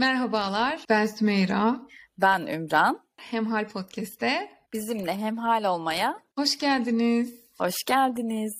Merhabalar, ben Sümeyra. Ben Ümran. Hemhal Podcast'te bizimle hemhal olmaya hoş geldiniz. Hoş geldiniz.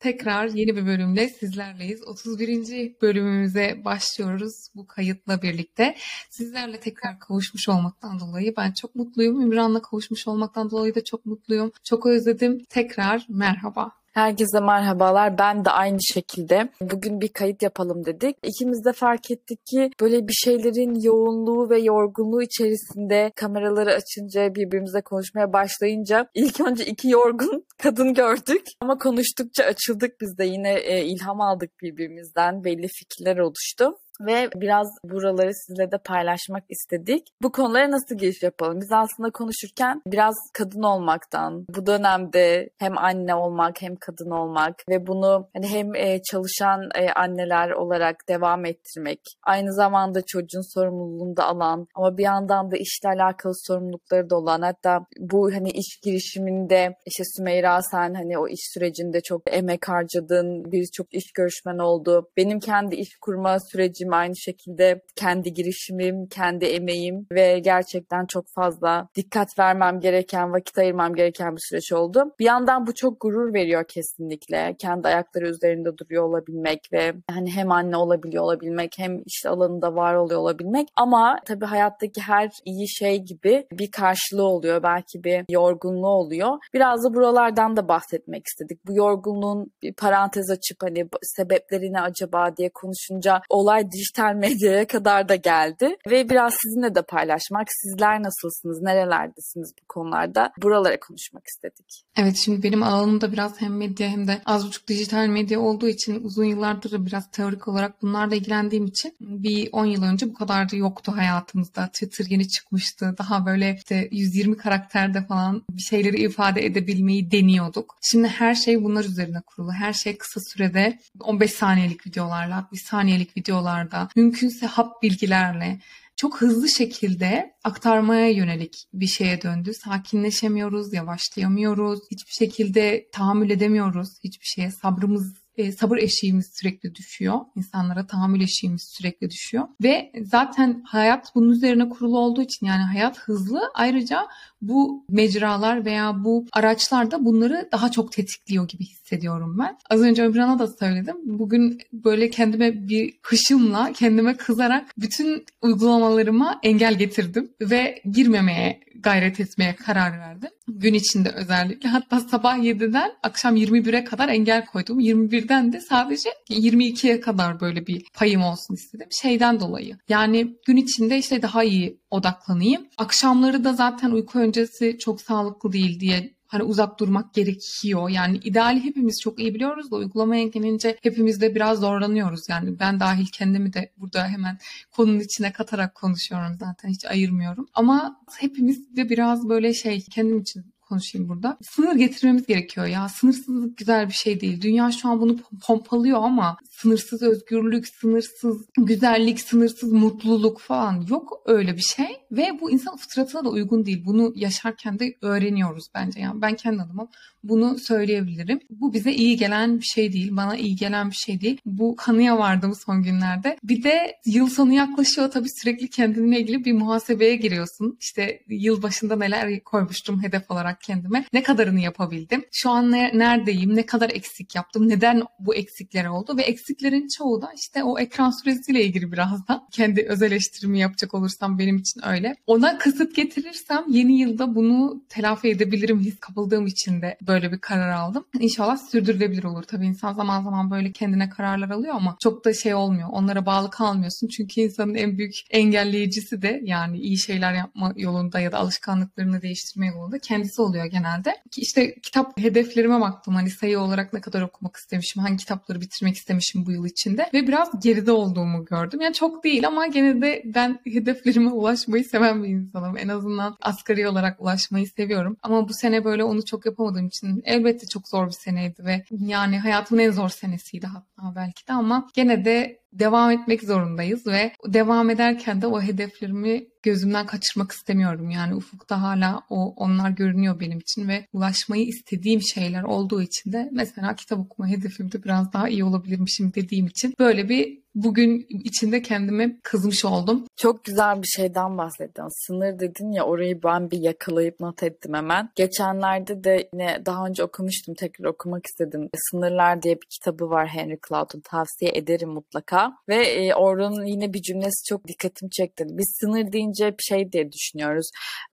Tekrar yeni bir bölümle sizlerleyiz. 31. bölümümüze başlıyoruz bu kayıtla birlikte. Sizlerle tekrar kavuşmuş olmaktan dolayı ben çok mutluyum. Ümran'la kavuşmuş olmaktan dolayı da çok mutluyum. Çok özledim. Tekrar merhaba. Herkese merhabalar. Ben de aynı şekilde bugün bir kayıt yapalım dedik. İkimiz de fark ettik ki böyle bir şeylerin yoğunluğu ve yorgunluğu içerisinde kameraları açınca birbirimize konuşmaya başlayınca ilk önce iki yorgun kadın gördük. Ama konuştukça açıldık biz de yine e, ilham aldık birbirimizden. Belli fikirler oluştu ve biraz buraları sizle de paylaşmak istedik. Bu konulara nasıl giriş yapalım? Biz aslında konuşurken biraz kadın olmaktan, bu dönemde hem anne olmak hem kadın olmak ve bunu hani hem e, çalışan e, anneler olarak devam ettirmek, aynı zamanda çocuğun sorumluluğunu da alan ama bir yandan da işle alakalı sorumlulukları da olan hatta bu hani iş girişiminde işte Sümeyra sen hani o iş sürecinde çok emek harcadın, birçok iş görüşmen oldu. Benim kendi iş kurma sürecim aynı şekilde kendi girişimim, kendi emeğim ve gerçekten çok fazla dikkat vermem gereken, vakit ayırmam gereken bir süreç oldu. Bir yandan bu çok gurur veriyor kesinlikle. Kendi ayakları üzerinde duruyor olabilmek ve hani hem anne olabiliyor olabilmek hem işte alanında var oluyor olabilmek. Ama tabii hayattaki her iyi şey gibi bir karşılığı oluyor. Belki bir yorgunluğu oluyor. Biraz da buralardan da bahsetmek istedik. Bu yorgunluğun bir parantez açıp hani sebepleri ne acaba diye konuşunca olay dijital medyaya kadar da geldi. Ve biraz sizinle de paylaşmak, sizler nasılsınız, nerelerdesiniz bu konularda buralara konuşmak istedik. Evet şimdi benim alanımda biraz hem medya hem de az buçuk dijital medya olduğu için uzun yıllardır biraz teorik olarak bunlarla ilgilendiğim için bir 10 yıl önce bu kadar da yoktu hayatımızda. Twitter yeni çıkmıştı. Daha böyle işte 120 karakterde falan bir şeyleri ifade edebilmeyi deniyorduk. Şimdi her şey bunlar üzerine kurulu. Her şey kısa sürede 15 saniyelik videolarla, bir saniyelik videolarda videolarda, mümkünse hap bilgilerle çok hızlı şekilde aktarmaya yönelik bir şeye döndü. Sakinleşemiyoruz, yavaşlayamıyoruz, hiçbir şekilde tahammül edemiyoruz hiçbir şeye. Sabrımız e, sabır eşiğimiz sürekli düşüyor. İnsanlara tahammül eşiğimiz sürekli düşüyor. Ve zaten hayat bunun üzerine kurulu olduğu için yani hayat hızlı. Ayrıca bu mecralar veya bu araçlar da bunları daha çok tetikliyor gibi hissediyorum ben. Az önce Ömran'a da söyledim. Bugün böyle kendime bir hışımla, kendime kızarak bütün uygulamalarıma engel getirdim ve girmemeye gayret etmeye karar verdim. Gün içinde özellikle. Hatta sabah 7'den akşam 21'e kadar engel koydum. 21'den de sadece 22'ye kadar böyle bir payım olsun istedim. Şeyden dolayı. Yani gün içinde işte daha iyi odaklanayım. Akşamları da zaten uyku öncesi çok sağlıklı değil diye hani uzak durmak gerekiyor. Yani ideali hepimiz çok iyi biliyoruz da uygulamaya gelince hepimiz de biraz zorlanıyoruz. Yani ben dahil kendimi de burada hemen konunun içine katarak konuşuyorum zaten hiç ayırmıyorum. Ama hepimiz de biraz böyle şey kendim için konuşayım burada. Sınır getirmemiz gerekiyor ya. Sınırsızlık güzel bir şey değil. Dünya şu an bunu pompalıyor ama sınırsız özgürlük, sınırsız güzellik, sınırsız mutluluk falan yok öyle bir şey. Ve bu insan fıtratına da uygun değil. Bunu yaşarken de öğreniyoruz bence. Yani ben kendi adıma bunu söyleyebilirim. Bu bize iyi gelen bir şey değil. Bana iyi gelen bir şey değil. Bu kanıya vardım son günlerde. Bir de yıl sonu yaklaşıyor tabii sürekli kendinle ilgili bir muhasebeye giriyorsun. İşte yıl başında neler koymuştum hedef olarak kendime. Ne kadarını yapabildim? Şu an ne, neredeyim? Ne kadar eksik yaptım? Neden bu eksikler oldu? Ve eksiklerin çoğu da işte o ekran süresiyle ilgili biraz da. Kendi öz eleştirimi yapacak olursam benim için öyle. Ona kısıt getirirsem yeni yılda bunu telafi edebilirim his kapıldığım için de böyle bir karar aldım. İnşallah sürdürülebilir olur. Tabii insan zaman zaman böyle kendine kararlar alıyor ama çok da şey olmuyor. Onlara bağlı kalmıyorsun. Çünkü insanın en büyük engelleyicisi de yani iyi şeyler yapma yolunda ya da alışkanlıklarını değiştirme yolunda kendisi oluyor genelde. İşte kitap hedeflerime baktım. Hani sayı olarak ne kadar okumak istemişim, hangi kitapları bitirmek istemişim bu yıl içinde ve biraz geride olduğumu gördüm. Yani çok değil ama gene de ben hedeflerime ulaşmayı seven bir insanım. En azından asgari olarak ulaşmayı seviyorum. Ama bu sene böyle onu çok yapamadığım için elbette çok zor bir seneydi ve yani hayatımın en zor senesiydi hatta belki de ama gene de devam etmek zorundayız ve devam ederken de o hedeflerimi gözümden kaçırmak istemiyorum. Yani ufukta hala o onlar görünüyor benim için ve ulaşmayı istediğim şeyler olduğu için de mesela kitap okuma hedefimde biraz daha iyi olabilirmişim dediğim için böyle bir bugün içinde kendime kızmış oldum. Çok güzel bir şeyden bahsettin. Sınır dedin ya orayı ben bir yakalayıp not ettim hemen. Geçenlerde de yine daha önce okumuştum tekrar okumak istedim. Sınırlar diye bir kitabı var Henry Cloud'un tavsiye ederim mutlaka. Ve e, oranın yine bir cümlesi çok dikkatimi çekti. Biz sınır deyince bir şey diye düşünüyoruz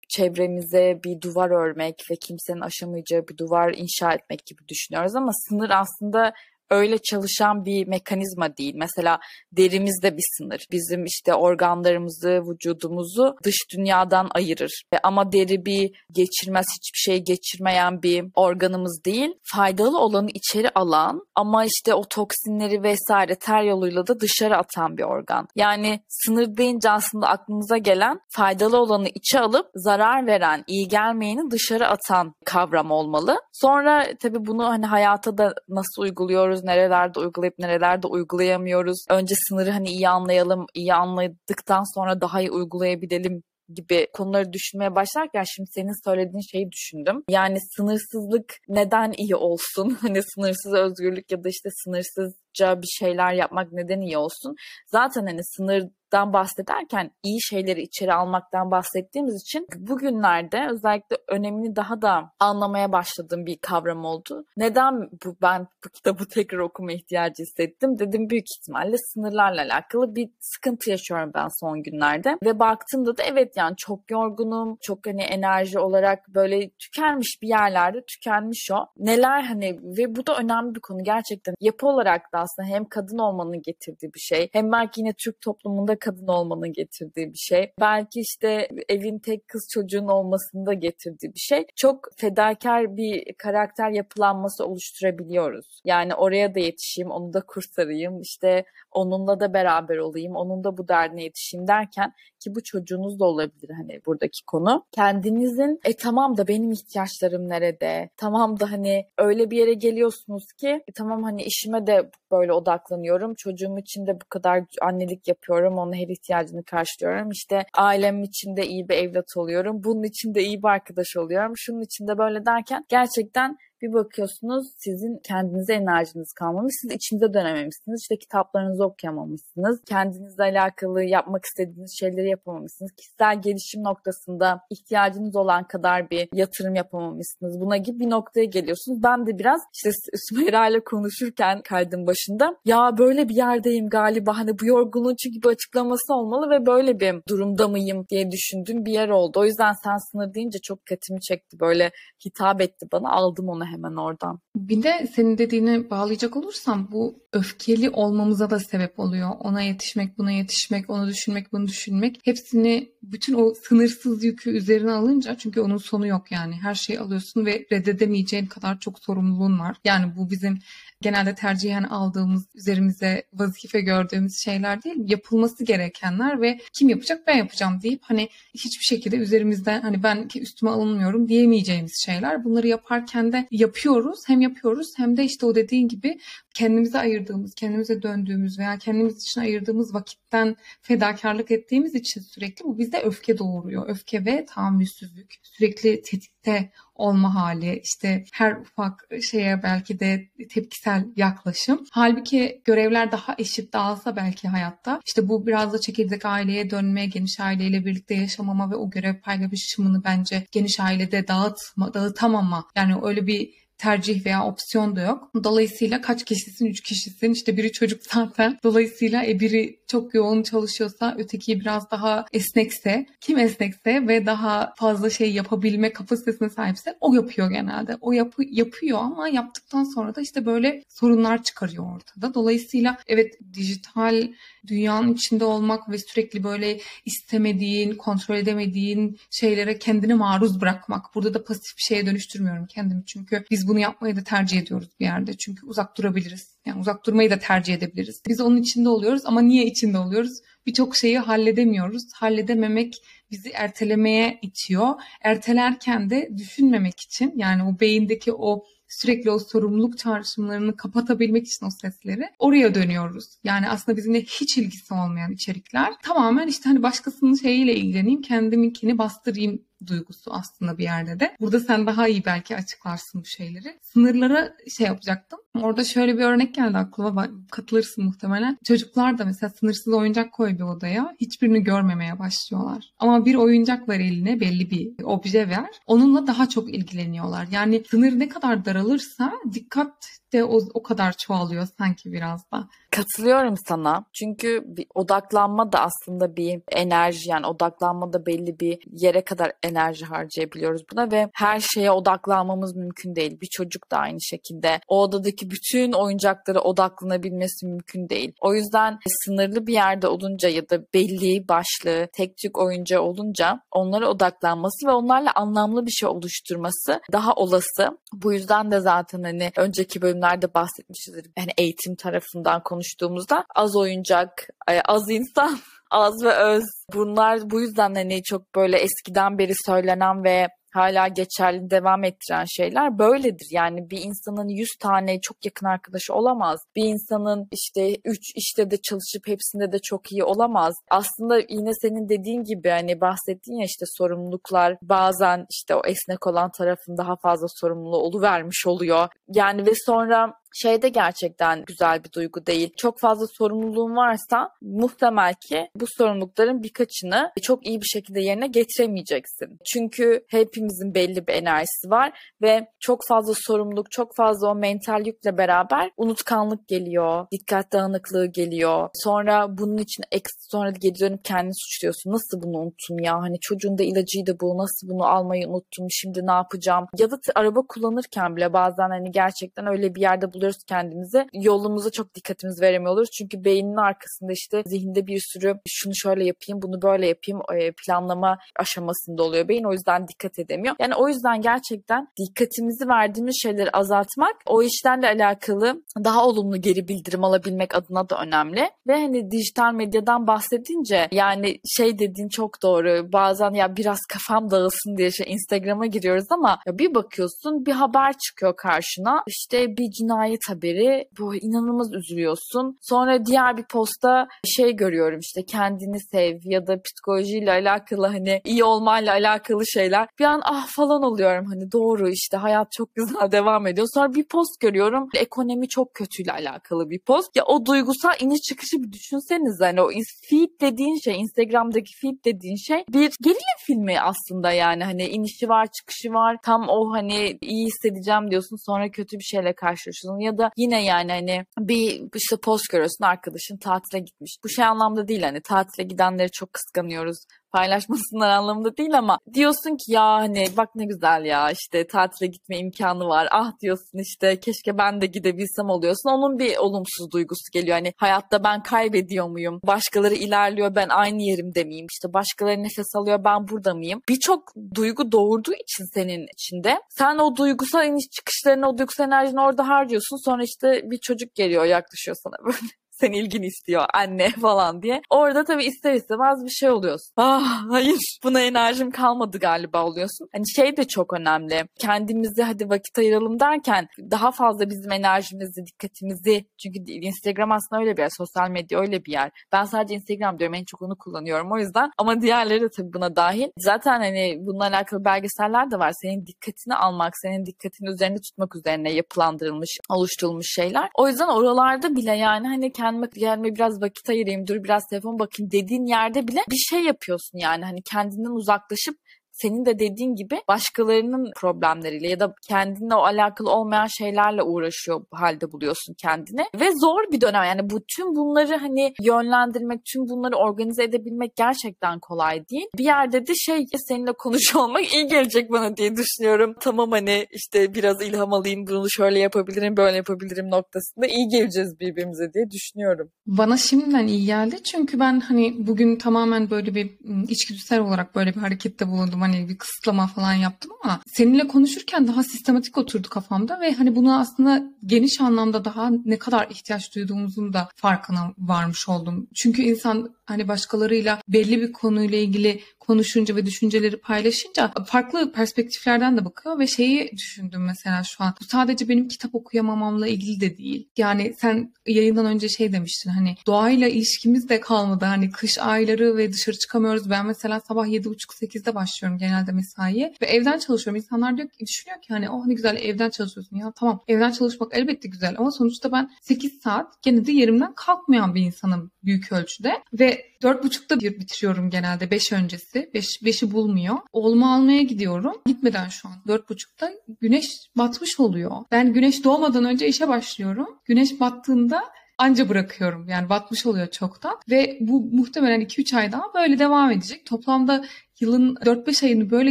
çevremize bir duvar örmek ve kimsenin aşamayacağı bir duvar inşa etmek gibi düşünüyoruz ama sınır aslında öyle çalışan bir mekanizma değil. Mesela derimizde bir sınır. Bizim işte organlarımızı, vücudumuzu dış dünyadan ayırır. Ama deri bir geçirmez, hiçbir şey geçirmeyen bir organımız değil. Faydalı olanı içeri alan ama işte o toksinleri vesaire ter yoluyla da dışarı atan bir organ. Yani sınır deyince aslında aklımıza gelen faydalı olanı içe alıp zarar veren, iyi gelmeyeni dışarı atan kavram olmalı. Sonra tabii bunu hani hayata da nasıl uyguluyoruz uyguluyoruz, nerelerde uygulayıp nerelerde uygulayamıyoruz. Önce sınırı hani iyi anlayalım, iyi anladıktan sonra daha iyi uygulayabilelim gibi konuları düşünmeye başlarken şimdi senin söylediğin şeyi düşündüm. Yani sınırsızlık neden iyi olsun? Hani sınırsız özgürlük ya da işte sınırsızca bir şeyler yapmak neden iyi olsun? Zaten hani sınır dan bahsederken iyi şeyleri içeri almaktan bahsettiğimiz için bugünlerde özellikle önemini daha da anlamaya başladığım bir kavram oldu. Neden bu ben bu kitabı tekrar okuma ihtiyacı hissettim? Dedim büyük ihtimalle sınırlarla alakalı bir sıkıntı yaşıyorum ben son günlerde ve baktığımda da evet yani çok yorgunum, çok hani enerji olarak böyle tükenmiş bir yerlerde tükenmiş o. Neler hani ve bu da önemli bir konu gerçekten. Yapı olarak da aslında hem kadın olmanın getirdiği bir şey hem belki yine Türk toplumunda kadın olmanın getirdiği bir şey. Belki işte evin tek kız çocuğun olmasında getirdiği bir şey. Çok fedakar bir karakter yapılanması oluşturabiliyoruz. Yani oraya da yetişeyim, onu da kurtarayım, işte onunla da beraber olayım, onun da bu derdine yetişeyim derken ki bu çocuğunuz da olabilir hani buradaki konu. Kendinizin e tamam da benim ihtiyaçlarım nerede? Tamam da hani öyle bir yere geliyorsunuz ki e, tamam hani işime de böyle odaklanıyorum. Çocuğum için de bu kadar annelik yapıyorum. Onun her ihtiyacını karşılıyorum. İşte ailem için de iyi bir evlat oluyorum. Bunun için de iyi bir arkadaş oluyorum. Şunun için de böyle derken gerçekten bir bakıyorsunuz sizin kendinize enerjiniz kalmamış. Siz içinize dönememişsiniz. İşte kitaplarınızı okuyamamışsınız. Kendinizle alakalı yapmak istediğiniz şeyleri yapamamışsınız. Kişisel gelişim noktasında ihtiyacınız olan kadar bir yatırım yapamamışsınız. Buna gibi bir noktaya geliyorsunuz. Ben de biraz işte Sümeyra ile konuşurken kaydın başında ya böyle bir yerdeyim galiba hani bu yorgunluğun çünkü bir açıklaması olmalı ve böyle bir durumda mıyım diye düşündüğüm bir yer oldu. O yüzden sen sınır deyince çok dikkatimi çekti. Böyle hitap etti bana. Aldım onu hemen oradan. Bir de senin dediğine bağlayacak olursam bu öfkeli olmamıza da sebep oluyor. Ona yetişmek, buna yetişmek, onu düşünmek, bunu düşünmek. Hepsini bütün o sınırsız yükü üzerine alınca çünkü onun sonu yok yani. Her şeyi alıyorsun ve reddedemeyeceğin kadar çok sorumluluğun var. Yani bu bizim genelde tercihen aldığımız, üzerimize vazife gördüğümüz şeyler değil, yapılması gerekenler ve kim yapacak ben yapacağım deyip hani hiçbir şekilde üzerimizden hani ben üstüme alınmıyorum diyemeyeceğimiz şeyler. Bunları yaparken de yapıyoruz. Hem yapıyoruz hem de işte o dediğin gibi kendimize ayırdığımız, kendimize döndüğümüz veya kendimiz için ayırdığımız vakitten fedakarlık ettiğimiz için sürekli bu bizde öfke doğuruyor. Öfke ve tahammülsüzlük, sürekli tetikte olma hali, işte her ufak şeye belki de tepkisel yaklaşım. Halbuki görevler daha eşit dağılsa belki hayatta işte bu biraz da çekirdek aileye dönme, geniş aileyle birlikte yaşamama ve o görev paylaşımını bence geniş ailede dağıtma, dağıtamama yani öyle bir tercih veya opsiyon da yok. Dolayısıyla kaç kişisin? Üç kişisin. İşte biri çocuk zaten. Dolayısıyla e, biri çok yoğun çalışıyorsa öteki biraz daha esnekse, kim esnekse ve daha fazla şey yapabilme kapasitesine sahipse o yapıyor genelde. O yapı, yapıyor ama yaptıktan sonra da işte böyle sorunlar çıkarıyor ortada. Dolayısıyla evet dijital dünyanın içinde olmak ve sürekli böyle istemediğin, kontrol edemediğin şeylere kendini maruz bırakmak. Burada da pasif bir şeye dönüştürmüyorum kendimi. Çünkü biz bunu yapmayı da tercih ediyoruz bir yerde. Çünkü uzak durabiliriz. Yani uzak durmayı da tercih edebiliriz. Biz onun içinde oluyoruz ama niye içinde oluyoruz? Birçok şeyi halledemiyoruz. Halledememek bizi ertelemeye itiyor. Ertelerken de düşünmemek için yani o beyindeki o sürekli o sorumluluk çağrışımlarını kapatabilmek için o sesleri oraya dönüyoruz. Yani aslında bizimle hiç ilgisi olmayan içerikler. Tamamen işte hani başkasının şeyiyle ilgileneyim, kendiminkini bastırayım duygusu aslında bir yerde de. Burada sen daha iyi belki açıklarsın bu şeyleri. Sınırlara şey yapacaktım. Orada şöyle bir örnek geldi aklıma. Katılırsın muhtemelen. Çocuklar da mesela sınırsız oyuncak koy bir odaya. Hiçbirini görmemeye başlıyorlar. Ama bir oyuncak ver eline belli bir obje ver. Onunla daha çok ilgileniyorlar. Yani sınır ne kadar daralırsa dikkat de o, o kadar çoğalıyor sanki biraz da. Katılıyorum sana. Çünkü bir odaklanma da aslında bir enerji yani odaklanma da belli bir yere kadar enerji harcayabiliyoruz buna ve her şeye odaklanmamız mümkün değil. Bir çocuk da aynı şekilde o odadaki bütün oyuncaklara odaklanabilmesi mümkün değil. O yüzden sınırlı bir yerde olunca ya da belli başlı tek tük oyuncağı olunca onlara odaklanması ve onlarla anlamlı bir şey oluşturması daha olası. Bu yüzden de zaten hani önceki bölümlerde bahsetmişizdir. Yani eğitim tarafından konuştuğumuzda az oyuncak, az insan az ve öz. Bunlar bu yüzden hani çok böyle eskiden beri söylenen ve hala geçerli devam ettiren şeyler böyledir. Yani bir insanın 100 tane çok yakın arkadaşı olamaz. Bir insanın işte 3 işte de çalışıp hepsinde de çok iyi olamaz. Aslında yine senin dediğin gibi hani bahsettiğin ya işte sorumluluklar bazen işte o esnek olan tarafın daha fazla sorumluluğu vermiş oluyor. Yani ve sonra şey de gerçekten güzel bir duygu değil. Çok fazla sorumluluğun varsa muhtemel ki bu sorumlulukların birkaçını çok iyi bir şekilde yerine getiremeyeceksin. Çünkü hepimizin belli bir enerjisi var ve çok fazla sorumluluk, çok fazla o mental yükle beraber unutkanlık geliyor, dikkat dağınıklığı geliyor. Sonra bunun için eks sonra geri dönüp kendini suçluyorsun. Nasıl bunu unuttum ya? Hani çocuğun da ilacıydı bu. Nasıl bunu almayı unuttum? Şimdi ne yapacağım? Ya da araba kullanırken bile bazen hani gerçekten öyle bir yerde buluyoruz kendimizi. Yolumuza çok dikkatimizi veremiyoruz. Çünkü beynin arkasında işte zihinde bir sürü şunu şöyle yapayım, bunu böyle yapayım e, planlama aşamasında oluyor beyin. O yüzden dikkat edemiyor. Yani o yüzden gerçekten dikkatimizi verdiğimiz şeyleri azaltmak o işlerle alakalı daha olumlu geri bildirim alabilmek adına da önemli. Ve hani dijital medyadan bahsedince yani şey dediğin çok doğru. Bazen ya biraz kafam dağılsın diye şey Instagram'a giriyoruz ama ya bir bakıyorsun bir haber çıkıyor karşına. İşte bir cinayet cinayet haberi. Bu inanılmaz üzülüyorsun. Sonra diğer bir posta şey görüyorum işte kendini sev ya da psikolojiyle alakalı hani iyi olmayla alakalı şeyler. Bir an ah falan oluyorum hani doğru işte hayat çok güzel devam ediyor. Sonra bir post görüyorum ekonomi çok kötüyle alakalı bir post. Ya o duygusal iniş çıkışı bir düşünseniz hani o feed dediğin şey Instagram'daki feed dediğin şey bir gerilim filmi aslında yani hani inişi var çıkışı var tam o hani iyi hissedeceğim diyorsun sonra kötü bir şeyle karşılaşıyorsun ya da yine yani hani bir işte post görüyorsun arkadaşın tatile gitmiş. Bu şey anlamda değil hani tatile gidenleri çok kıskanıyoruz paylaşmasınlar anlamında değil ama diyorsun ki ya hani bak ne güzel ya işte tatile gitme imkanı var. Ah diyorsun işte keşke ben de gidebilsem oluyorsun. Onun bir olumsuz duygusu geliyor. Hani hayatta ben kaybediyor muyum? Başkaları ilerliyor ben aynı yerimde miyim? İşte başkaları nefes alıyor ben burada mıyım? Birçok duygu doğurduğu için senin içinde sen o duygusal iniş çıkışlarını o duygusal enerjini orada harcıyorsun. Sonra işte bir çocuk geliyor yaklaşıyor sana böyle senin ilgini istiyor anne falan diye. Orada tabii ister istemez bir şey oluyorsun. Ah hayır buna enerjim kalmadı galiba oluyorsun. Hani şey de çok önemli. Kendimizi hadi vakit ayıralım derken daha fazla bizim enerjimizi, dikkatimizi çünkü Instagram aslında öyle bir yer. Sosyal medya öyle bir yer. Ben sadece Instagram diyorum en çok onu kullanıyorum o yüzden. Ama diğerleri de tabii buna dahil. Zaten hani bununla alakalı belgeseller de var. Senin dikkatini almak, senin dikkatini üzerinde tutmak üzerine yapılandırılmış, oluşturulmuş şeyler. O yüzden oralarda bile yani hani kendi kendime kendime biraz vakit ayırayım, dur biraz telefon bakayım dediğin yerde bile bir şey yapıyorsun yani. Hani kendinden uzaklaşıp senin de dediğin gibi başkalarının problemleriyle ya da kendinle o alakalı olmayan şeylerle uğraşıyor halde buluyorsun kendini. Ve zor bir dönem yani bu tüm bunları hani yönlendirmek, tüm bunları organize edebilmek gerçekten kolay değil. Bir yerde de şey seninle konuşuyor olmak iyi gelecek bana diye düşünüyorum. Tamam hani işte biraz ilham alayım bunu şöyle yapabilirim böyle yapabilirim noktasında iyi geleceğiz birbirimize diye düşünüyorum. Bana şimdiden iyi geldi çünkü ben hani bugün tamamen böyle bir ıı, içgüdüsel olarak böyle bir harekette bulundum hani bir kısıtlama falan yaptım ama seninle konuşurken daha sistematik oturdu kafamda ve hani bunu aslında geniş anlamda daha ne kadar ihtiyaç duyduğumuzun da farkına varmış oldum. Çünkü insan hani başkalarıyla belli bir konuyla ilgili konuşunca ve düşünceleri paylaşınca farklı perspektiflerden de bakıyor ve şeyi düşündüm mesela şu an. Bu sadece benim kitap okuyamamamla ilgili de değil. Yani sen yayından önce şey demiştin hani doğayla ilişkimiz de kalmadı. Hani kış ayları ve dışarı çıkamıyoruz. Ben mesela sabah 7.30-8'de başlıyorum genelde mesaiye ve evden çalışıyorum. İnsanlar diyor ki, düşünüyor ki hani oh ne güzel evden çalışıyorsun ya tamam evden çalışmak elbette güzel ama sonuçta ben 8 saat gene de yerimden kalkmayan bir insanım büyük ölçüde ve 4.30'da bir bitiriyorum genelde 5 öncesi. 5, 5'i bulmuyor. Oğlumu almaya gidiyorum. Gitmeden şu an 4.30'da güneş batmış oluyor. Ben güneş doğmadan önce işe başlıyorum. Güneş battığında anca bırakıyorum. Yani batmış oluyor çoktan. Ve bu muhtemelen 2-3 ay daha böyle devam edecek. Toplamda yılın 4-5 ayını böyle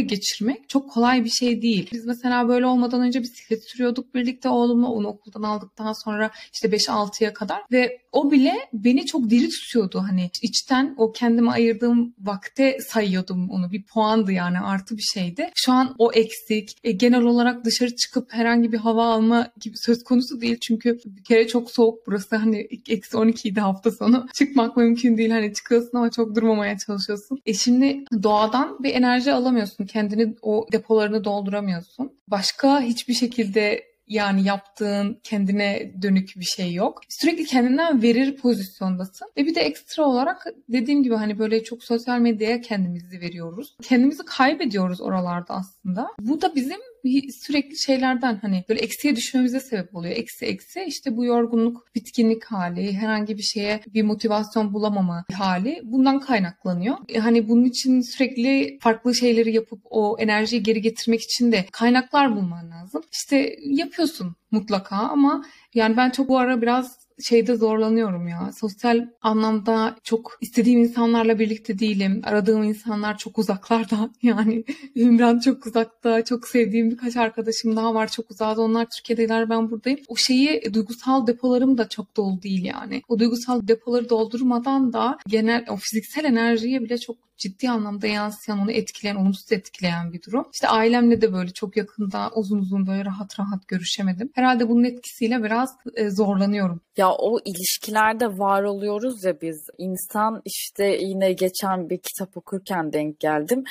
geçirmek çok kolay bir şey değil. Biz mesela böyle olmadan önce bisiklet sürüyorduk birlikte oğlumla onu okuldan aldıktan sonra işte 5-6'ya kadar ve o bile beni çok diri tutuyordu. Hani içten o kendime ayırdığım vakte sayıyordum onu. Bir puandı yani artı bir şeydi. Şu an o eksik. E, genel olarak dışarı çıkıp herhangi bir hava alma gibi söz konusu değil. Çünkü bir kere çok soğuk burası. Hani eksi 12 idi hafta sonu. Çıkmak mümkün değil. Hani çıkıyorsun ama çok durmamaya çalışıyorsun. E şimdi doğadan bir enerji alamıyorsun. Kendini o depolarını dolduramıyorsun. Başka hiçbir şekilde yani yaptığın kendine dönük bir şey yok. Sürekli kendinden verir pozisyondasın. Ve bir de ekstra olarak dediğim gibi hani böyle çok sosyal medyaya kendimizi veriyoruz. Kendimizi kaybediyoruz oralarda aslında. Bu da bizim sürekli şeylerden hani böyle eksiye düşmemize sebep oluyor. Eksi eksi işte bu yorgunluk, bitkinlik hali, herhangi bir şeye bir motivasyon bulamama hali bundan kaynaklanıyor. E, hani bunun için sürekli farklı şeyleri yapıp o enerjiyi geri getirmek için de kaynaklar bulman lazım. İşte yapıyorsun mutlaka ama yani ben çok bu ara biraz şeyde zorlanıyorum ya. Sosyal anlamda çok istediğim insanlarla birlikte değilim. Aradığım insanlar çok uzaklarda. Yani Ümran çok uzakta. Çok sevdiğim birkaç arkadaşım daha var çok uzakta. Onlar Türkiye'deler ben buradayım. O şeyi duygusal depolarım da çok dolu değil yani. O duygusal depoları doldurmadan da genel o fiziksel enerjiye bile çok ciddi anlamda yansıyan, onu etkileyen, olumsuz etkileyen bir durum. İşte ailemle de böyle çok yakında uzun uzun böyle rahat rahat görüşemedim. Herhalde bunun etkisiyle biraz e, zorlanıyorum. Ya o ilişkilerde var oluyoruz ya biz. İnsan işte yine geçen bir kitap okurken denk geldim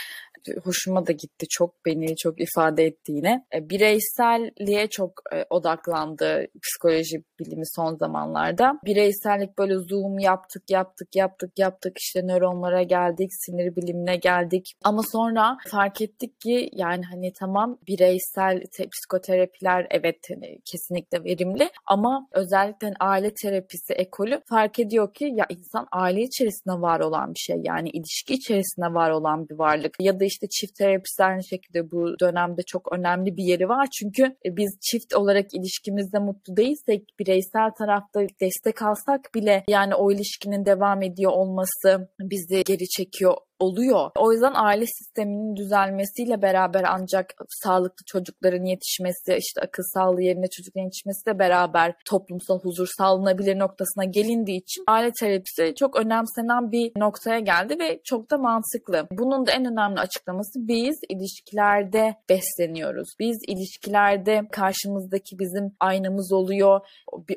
hoşuma da gitti çok beni çok ifade etti yine. E, bireyselliğe çok e, odaklandı psikoloji bilimi son zamanlarda. Bireysellik böyle zoom yaptık yaptık yaptık yaptık işte nöronlara geldik sinir bilimine geldik ama sonra fark ettik ki yani hani tamam bireysel te- psikoterapiler evet hani kesinlikle verimli ama özellikle hani aile terapisi ekolü fark ediyor ki ya insan aile içerisinde var olan bir şey yani ilişki içerisinde var olan bir varlık ya da işte işte çift terapisi aynı şekilde bu dönemde çok önemli bir yeri var. Çünkü e, biz çift olarak ilişkimizde mutlu değilsek bireysel tarafta destek alsak bile yani o ilişkinin devam ediyor olması bizi geri çekiyor oluyor. O yüzden aile sisteminin düzelmesiyle beraber ancak sağlıklı çocukların yetişmesi, işte akıl sağlığı yerine çocukların yetişmesiyle beraber toplumsal huzur sağlanabilir noktasına gelindiği için aile terapisi çok önemsenen bir noktaya geldi ve çok da mantıklı. Bunun da en önemli açıklaması biz ilişkilerde besleniyoruz. Biz ilişkilerde karşımızdaki bizim aynamız oluyor.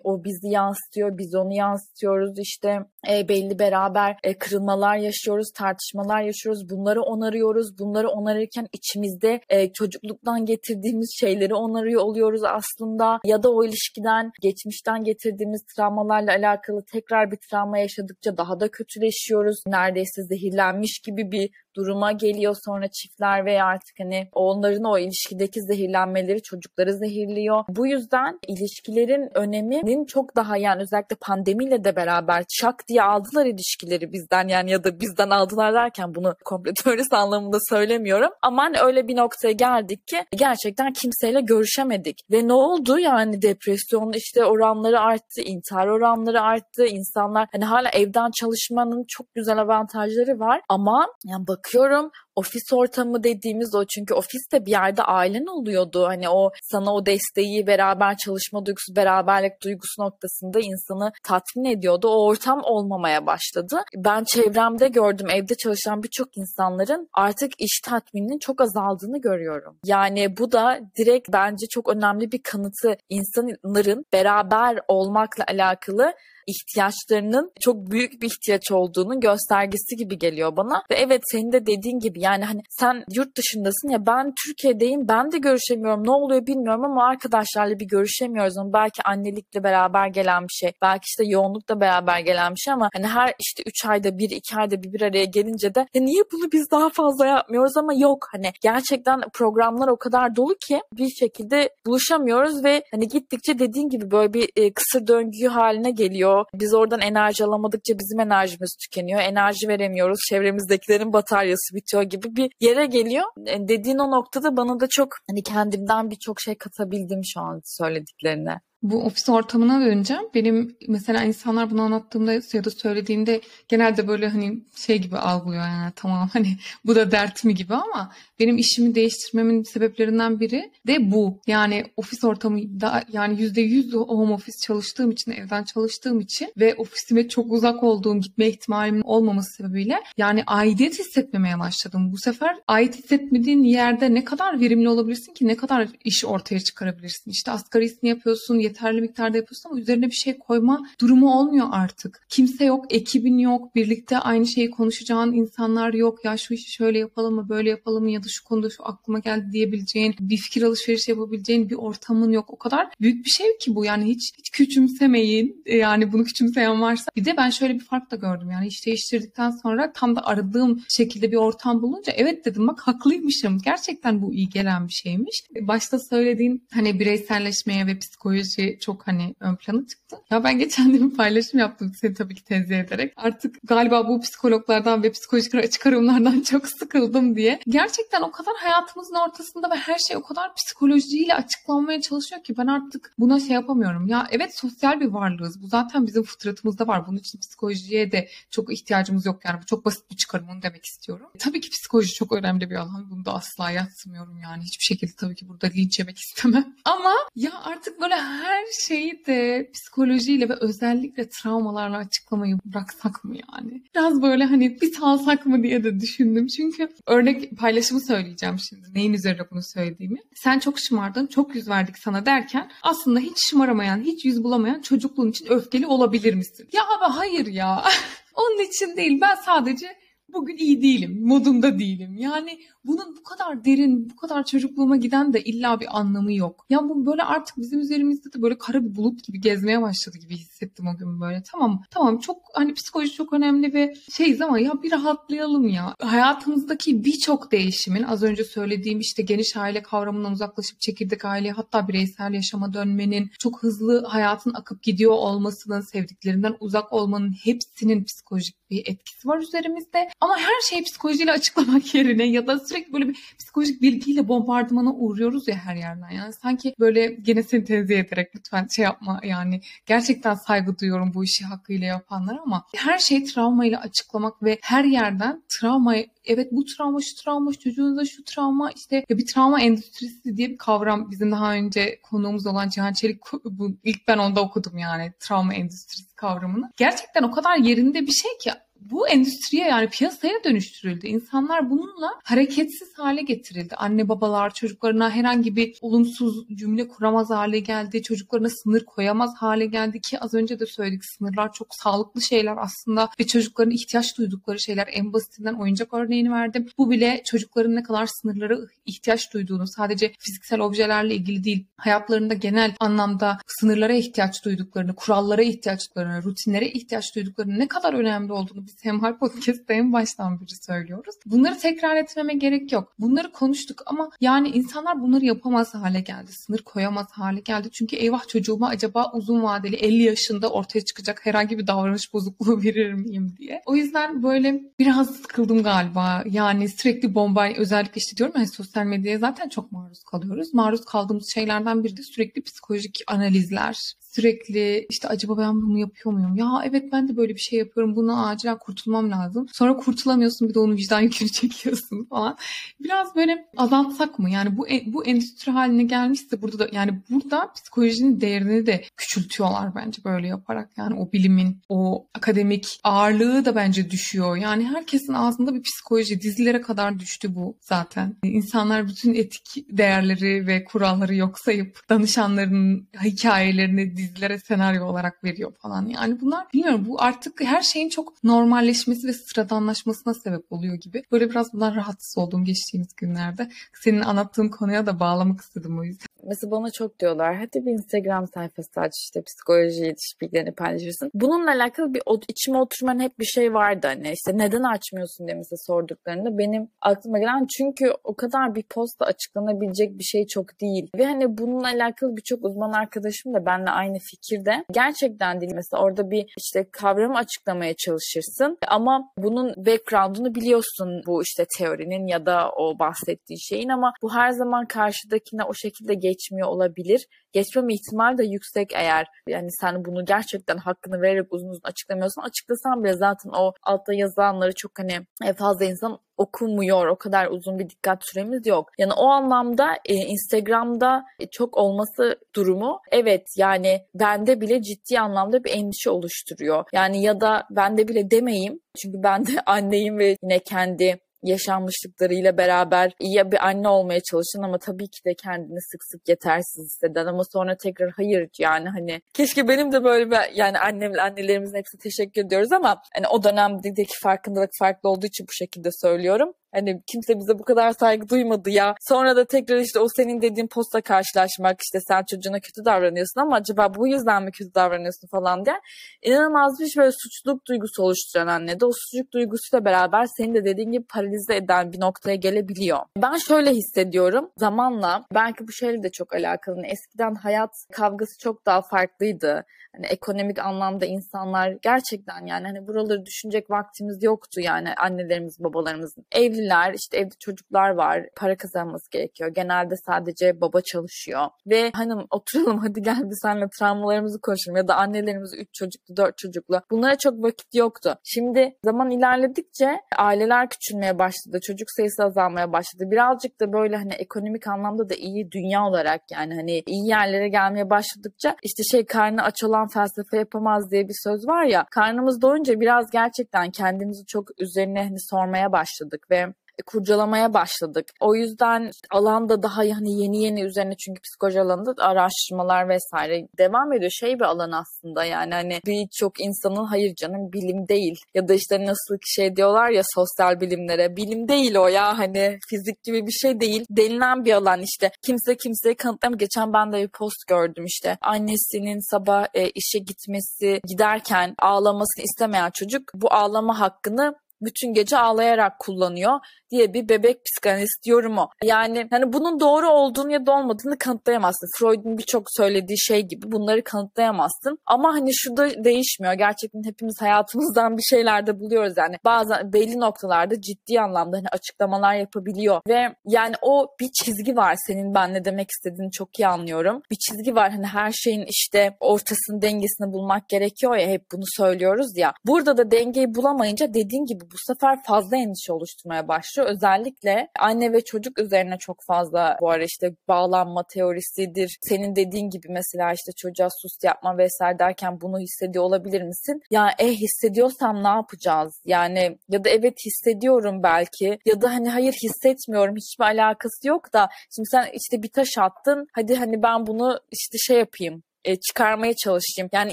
O, bizi yansıtıyor, biz onu yansıtıyoruz. İşte e, belli beraber e, kırılmalar yaşıyoruz, tartışmalar anlar yaşıyoruz. Bunları onarıyoruz. Bunları onarırken içimizde e, çocukluktan getirdiğimiz şeyleri onarıyor oluyoruz aslında. Ya da o ilişkiden, geçmişten getirdiğimiz travmalarla alakalı tekrar bir travma yaşadıkça daha da kötüleşiyoruz. Neredeyse zehirlenmiş gibi bir duruma geliyor sonra çiftler veya artık hani onların o ilişkideki zehirlenmeleri çocukları zehirliyor. Bu yüzden ilişkilerin öneminin çok daha yani özellikle pandemiyle de beraber çak diye aldılar ilişkileri bizden yani ya da bizden aldılar derken bunu komple teorisi anlamında söylemiyorum. Ama hani öyle bir noktaya geldik ki gerçekten kimseyle görüşemedik. Ve ne oldu yani depresyon işte oranları arttı, intihar oranları arttı. insanlar hani hala evden çalışmanın çok güzel avantajları var ama yani bak bakıyorum ofis ortamı dediğimiz o çünkü ofiste bir yerde ailen oluyordu. Hani o sana o desteği beraber çalışma duygusu, beraberlik duygusu noktasında insanı tatmin ediyordu. O ortam olmamaya başladı. Ben çevremde gördüm evde çalışan birçok insanların artık iş tatmininin çok azaldığını görüyorum. Yani bu da direkt bence çok önemli bir kanıtı insanların beraber olmakla alakalı ihtiyaçlarının çok büyük bir ihtiyaç olduğunun göstergesi gibi geliyor bana. Ve evet senin de dediğin gibi yani hani sen yurt dışındasın ya ben Türkiye'deyim ben de görüşemiyorum ne oluyor bilmiyorum ama arkadaşlarla bir görüşemiyoruz ama belki annelikle beraber gelen bir şey belki işte yoğunlukla beraber gelen bir şey ama hani her işte 3 ayda bir 2 ayda bir bir araya gelince de ya niye bunu biz daha fazla yapmıyoruz ama yok hani gerçekten programlar o kadar dolu ki bir şekilde buluşamıyoruz ve hani gittikçe dediğin gibi böyle bir e, kısır döngü haline geliyor. Biz oradan enerji alamadıkça bizim enerjimiz tükeniyor. Enerji veremiyoruz. Çevremizdekilerin bataryası bitiyor gibi bir yere geliyor. E, dediğin o noktada bana da çok hani kendimden birçok şey katabildim şu an söylediklerine bu ofis ortamına döneceğim. Benim mesela insanlar bunu anlattığımda ya da söylediğimde genelde böyle hani şey gibi algılıyor yani tamam hani bu da dert mi gibi ama benim işimi değiştirmemin sebeplerinden biri de bu. Yani ofis ortamı da yani yüzde yüz home office çalıştığım için evden çalıştığım için ve ofisime çok uzak olduğum gitme ihtimalimin olmaması sebebiyle yani aidiyet hissetmemeye başladım. Bu sefer ait hissetmediğin yerde ne kadar verimli olabilirsin ki ne kadar iş ortaya çıkarabilirsin. İşte asgarisini yapıyorsun, yeterli miktarda yapıyorsun ama üzerine bir şey koyma durumu olmuyor artık. Kimse yok, ekibin yok, birlikte aynı şeyi konuşacağın insanlar yok. Ya şu işi şöyle yapalım mı, böyle yapalım mı ya da şu konuda şu aklıma geldi diyebileceğin, bir fikir alışverişi yapabileceğin bir ortamın yok. O kadar büyük bir şey ki bu. Yani hiç hiç küçümsemeyin. E, yani bunu küçümseyen varsa. Bir de ben şöyle bir fark da gördüm. Yani iş değiştirdikten sonra tam da aradığım şekilde bir ortam bulunca evet dedim bak haklıymışım. Gerçekten bu iyi gelen bir şeymiş. E, başta söylediğin hani bireyselleşmeye ve psikoloji çok hani ön plana çıktı. Ya ben geçen de bir paylaşım yaptım seni tabii ki tenzih ederek. Artık galiba bu psikologlardan ve psikolojik çıkarımlardan çok sıkıldım diye. Gerçekten o kadar hayatımızın ortasında ve her şey o kadar psikolojiyle açıklanmaya çalışıyor ki ben artık buna şey yapamıyorum. Ya evet sosyal bir varlığız. Bu zaten bizim fıtratımızda var. Bunun için psikolojiye de çok ihtiyacımız yok. Yani bu çok basit bir çıkarım onu demek istiyorum. Tabii ki psikoloji çok önemli bir alan. Bunu da asla yatsımıyorum yani. Hiçbir şekilde tabii ki burada linç yemek istemem. Ama ya artık böyle her şeyi de psikolojiyle ve özellikle travmalarla açıklamayı bıraksak mı yani? Biraz böyle hani bir salsak mı diye de düşündüm. Çünkü örnek paylaşımı söyleyeceğim şimdi. Neyin üzerine bunu söylediğimi. Sen çok şımardın, çok yüz verdik sana derken aslında hiç şımaramayan, hiç yüz bulamayan çocukluğun için öfkeli olabilir misin? Ya abi hayır ya. Onun için değil. Ben sadece bugün iyi değilim, modumda değilim. Yani bunun bu kadar derin, bu kadar çocukluğuma giden de illa bir anlamı yok. Ya bu böyle artık bizim üzerimizde de böyle kara bir bulut gibi gezmeye başladı gibi hissettim o gün böyle. Tamam, tamam çok hani psikoloji çok önemli ve şeyiz ama ya bir rahatlayalım ya. Hayatımızdaki birçok değişimin az önce söylediğim işte geniş aile kavramından uzaklaşıp çekirdek aile hatta bireysel yaşama dönmenin, çok hızlı hayatın akıp gidiyor olmasının, sevdiklerinden uzak olmanın hepsinin psikolojik bir etkisi var üzerimizde. Ama her şeyi psikolojiyle açıklamak yerine ya da sürekli böyle bir psikolojik bilgiyle bombardımana uğruyoruz ya her yerden. Yani sanki böyle gene seni ederek lütfen şey yapma yani gerçekten saygı duyuyorum bu işi hakkıyla yapanlara ama her şeyi travmayla açıklamak ve her yerden travmayı evet bu travma şu travma çocuğunuzda şu travma işte bir travma endüstrisi diye bir kavram bizim daha önce konuğumuz olan Cihan Çelik bu ilk ben onda okudum yani travma endüstrisi kavramını. Gerçekten o kadar yerinde bir şey ki bu endüstriye yani piyasaya dönüştürüldü. İnsanlar bununla hareketsiz hale getirildi. Anne babalar çocuklarına herhangi bir olumsuz cümle kuramaz hale geldi. Çocuklarına sınır koyamaz hale geldi ki az önce de söyledik sınırlar çok sağlıklı şeyler aslında ve çocukların ihtiyaç duydukları şeyler en basitinden oyuncak örneğini verdim. Bu bile çocukların ne kadar sınırlara ihtiyaç duyduğunu sadece fiziksel objelerle ilgili değil hayatlarında genel anlamda sınırlara ihtiyaç duyduklarını, kurallara ihtiyaç duyduklarını, rutinlere ihtiyaç duyduklarını ne kadar önemli olduğunu biz Hemhal Podcast'ta en baştan beri söylüyoruz. Bunları tekrar etmeme gerek yok. Bunları konuştuk ama yani insanlar bunları yapamaz hale geldi. Sınır koyamaz hale geldi. Çünkü eyvah çocuğuma acaba uzun vadeli 50 yaşında ortaya çıkacak herhangi bir davranış bozukluğu verir miyim diye. O yüzden böyle biraz sıkıldım galiba. Yani sürekli bomba özellikle işte diyorum ya sosyal medyaya zaten çok maruz kalıyoruz. Maruz kaldığımız şeylerden biri de sürekli psikolojik analizler, sürekli işte acaba ben bunu yapıyor muyum? Ya evet ben de böyle bir şey yapıyorum. Buna acilen kurtulmam lazım. Sonra kurtulamıyorsun bir de onun vicdan yükünü çekiyorsun falan. Biraz böyle azaltsak mı? Yani bu bu endüstri haline gelmişse burada da yani burada psikolojinin değerini de küçültüyorlar bence böyle yaparak. Yani o bilimin, o akademik ağırlığı da bence düşüyor. Yani herkesin ağzında bir psikoloji dizilere kadar düştü bu zaten. İnsanlar bütün etik değerleri ve kuralları yok sayıp danışanların hikayelerini dizilere senaryo olarak veriyor falan. Yani bunlar bilmiyorum bu artık her şeyin çok normalleşmesi ve sıradanlaşmasına sebep oluyor gibi. Böyle biraz bunlar rahatsız olduğum geçtiğimiz günlerde. Senin anlattığın konuya da bağlamak istedim o yüzden. Mesela bana çok diyorlar hadi bir Instagram sayfası aç işte psikoloji yetiş bilgilerini paylaşırsın. Bununla alakalı bir içime oturman hep bir şey vardı hani işte neden açmıyorsun diye mesela sorduklarında benim aklıma gelen çünkü o kadar bir posta açıklanabilecek bir şey çok değil. Ve hani bununla alakalı birçok uzman arkadaşım da benimle aynı fikirde. Gerçekten değil mesela orada bir işte kavramı açıklamaya çalışırsın ama bunun background'unu biliyorsun bu işte teorinin ya da o bahsettiği şeyin ama bu her zaman karşıdakine o şekilde geçmiyor olabilir. Geçmeme ihtimali de yüksek eğer yani sen bunu gerçekten hakkını vererek uzun uzun açıklamıyorsan açıklasan bile zaten o altta yazılanları çok hani e, fazla insan okumuyor. O kadar uzun bir dikkat süremiz yok. Yani o anlamda e, Instagram'da e, çok olması durumu evet yani bende bile ciddi anlamda bir endişe oluşturuyor. Yani ya da bende bile demeyeyim. Çünkü ben de anneyim ve yine kendi yaşanmışlıklarıyla beraber iyi bir anne olmaya çalışan ama tabii ki de kendini sık sık yetersiz hisseden ama sonra tekrar hayır yani hani keşke benim de böyle bir yani annemle annelerimizin hepsi teşekkür ediyoruz ama hani o dönemdeki farkındalık farklı olduğu için bu şekilde söylüyorum. Hani kimse bize bu kadar saygı duymadı ya. Sonra da tekrar işte o senin dediğin posta karşılaşmak işte sen çocuğuna kötü davranıyorsun ama acaba bu yüzden mi kötü davranıyorsun falan diye. İnanılmaz bir böyle suçluluk duygusu oluşturan anne de o suçluluk duygusuyla beraber senin de dediğin gibi paralize eden bir noktaya gelebiliyor. Ben şöyle hissediyorum zamanla belki bu şeyle de çok alakalı. Eskiden hayat kavgası çok daha farklıydı. Hani ekonomik anlamda insanlar gerçekten yani hani buraları düşünecek vaktimiz yoktu yani annelerimiz babalarımızın. Evliler işte evde çocuklar var para kazanması gerekiyor. Genelde sadece baba çalışıyor. Ve hanım oturalım hadi gel bir seninle travmalarımızı konuşalım ya da annelerimiz 3 çocuklu 4 çocuklu. Bunlara çok vakit yoktu. Şimdi zaman ilerledikçe aileler küçülmeye başladı. Çocuk sayısı azalmaya başladı. Birazcık da böyle hani ekonomik anlamda da iyi dünya olarak yani hani iyi yerlere gelmeye başladıkça işte şey karnı aç olan felsefe yapamaz diye bir söz var ya. Karnımız doyunca biraz gerçekten kendimizi çok üzerine hani sormaya başladık ve kurcalamaya başladık. O yüzden alanda daha yani yeni yeni üzerine çünkü psikoloji alanında araştırmalar vesaire devam ediyor. Şey bir alan aslında yani hani birçok insanın hayır canım bilim değil ya da işte nasıl şey diyorlar ya sosyal bilimlere bilim değil o ya hani fizik gibi bir şey değil denilen bir alan işte kimse kimseye kanıtlamıyor. Geçen ben de bir post gördüm işte annesinin sabah e, işe gitmesi giderken ağlamasını istemeyen çocuk bu ağlama hakkını bütün gece ağlayarak kullanıyor diye bir bebek psikanalist yorumu. Yani hani bunun doğru olduğunu ya da olmadığını kanıtlayamazsın. Freud'un birçok söylediği şey gibi bunları kanıtlayamazsın. Ama hani şu da değişmiyor. Gerçekten hepimiz hayatımızdan bir şeyler de buluyoruz yani. Bazen belli noktalarda ciddi anlamda hani açıklamalar yapabiliyor ve yani o bir çizgi var senin ben ne demek istediğini çok iyi anlıyorum. Bir çizgi var hani her şeyin işte ortasını dengesini bulmak gerekiyor ya hep bunu söylüyoruz ya. Burada da dengeyi bulamayınca dediğin gibi bu sefer fazla endişe oluşturmaya başlıyor. Özellikle anne ve çocuk üzerine çok fazla bu ara işte bağlanma teorisidir. Senin dediğin gibi mesela işte çocuğa sus yapma vesaire derken bunu hissediyor olabilir misin? Ya e hissediyorsam ne yapacağız? Yani ya da evet hissediyorum belki ya da hani hayır hissetmiyorum hiçbir alakası yok da şimdi sen işte bir taş attın hadi hani ben bunu işte şey yapayım e, çıkarmaya çalışayım. Yani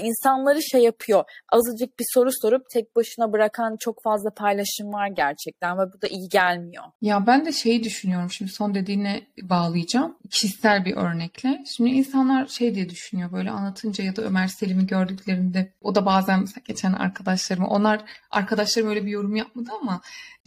insanları şey yapıyor. Azıcık bir soru sorup tek başına bırakan çok fazla paylaşım var gerçekten ve bu da iyi gelmiyor. Ya ben de şeyi düşünüyorum şimdi son dediğine bağlayacağım. Kişisel bir örnekle. Şimdi insanlar şey diye düşünüyor böyle anlatınca ya da Ömer Selim'i gördüklerinde o da bazen geçen arkadaşlarım onlar arkadaşlarım öyle bir yorum yapmadı ama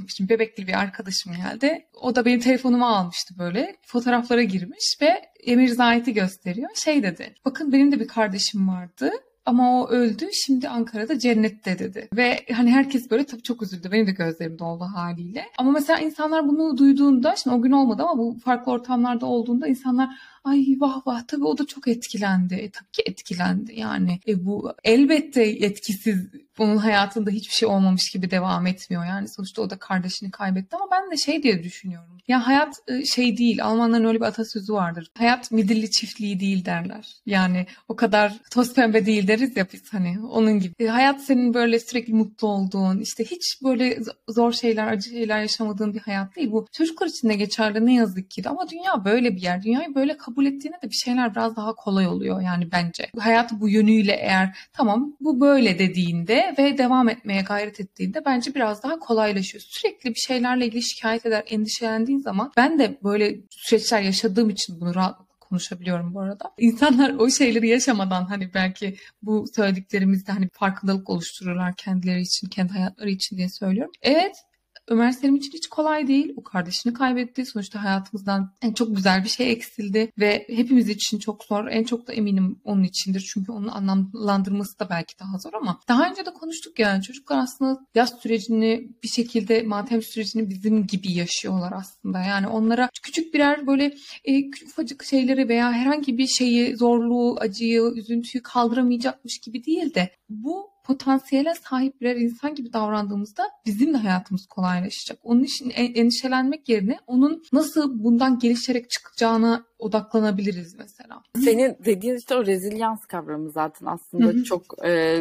Şimdi bebekli bir arkadaşım geldi. O da benim telefonumu almıştı böyle. Fotoğraflara girmiş ve Emir Zahit'i gösteriyor. Şey dedi. Bakın benim de bir kardeşim vardı. Ama o öldü şimdi Ankara'da cennette dedi. Ve hani herkes böyle tabii çok üzüldü. Benim de gözlerim doldu haliyle. Ama mesela insanlar bunu duyduğunda şimdi o gün olmadı ama bu farklı ortamlarda olduğunda insanlar ay vah vah tabii o da çok etkilendi. E, tabii ki etkilendi yani. E, bu elbette etkisiz onun hayatında hiçbir şey olmamış gibi devam etmiyor. Yani sonuçta o da kardeşini kaybetti ama ben de şey diye düşünüyorum. Ya hayat e, şey değil. Almanların öyle bir atasözü vardır. Hayat midilli çiftliği değil derler. Yani o kadar toz pembe değil deriz ya biz hani onun gibi. E, hayat senin böyle sürekli mutlu olduğun, işte hiç böyle zor şeyler, acı şeyler yaşamadığın bir hayat değil. Bu çocuklar için de geçerli ne yazık ki de. Ama dünya böyle bir yer. Dünyayı böyle kabul ettiğinde de bir şeyler biraz daha kolay oluyor yani bence. Hayatı bu yönüyle eğer tamam bu böyle dediğinde ve devam etmeye gayret ettiğinde bence biraz daha kolaylaşıyor. Sürekli bir şeylerle ilgili şikayet eder, endişelendiğin zaman ben de böyle süreçler yaşadığım için bunu rahat konuşabiliyorum bu arada. İnsanlar o şeyleri yaşamadan hani belki bu söylediklerimizde hani farkındalık oluştururlar kendileri için, kendi hayatları için diye söylüyorum. Evet Ömer Selim için hiç kolay değil. O kardeşini kaybetti. Sonuçta hayatımızdan en çok güzel bir şey eksildi ve hepimiz için çok zor. En çok da eminim onun içindir. Çünkü onun anlamlandırması da belki daha zor ama daha önce de konuştuk yani çocuklar aslında yaz sürecini bir şekilde matem sürecini bizim gibi yaşıyorlar aslında. Yani onlara küçük birer böyle e, ufacık şeyleri veya herhangi bir şeyi, zorluğu, acıyı, üzüntüyü kaldıramayacakmış gibi değil de bu potansiyele sahip birer insan gibi davrandığımızda bizim de hayatımız kolaylaşacak. Onun için endişelenmek yerine onun nasıl bundan gelişerek çıkacağına odaklanabiliriz mesela. Senin dediğin işte o rezilyans kavramı zaten aslında Hı-hı. çok e,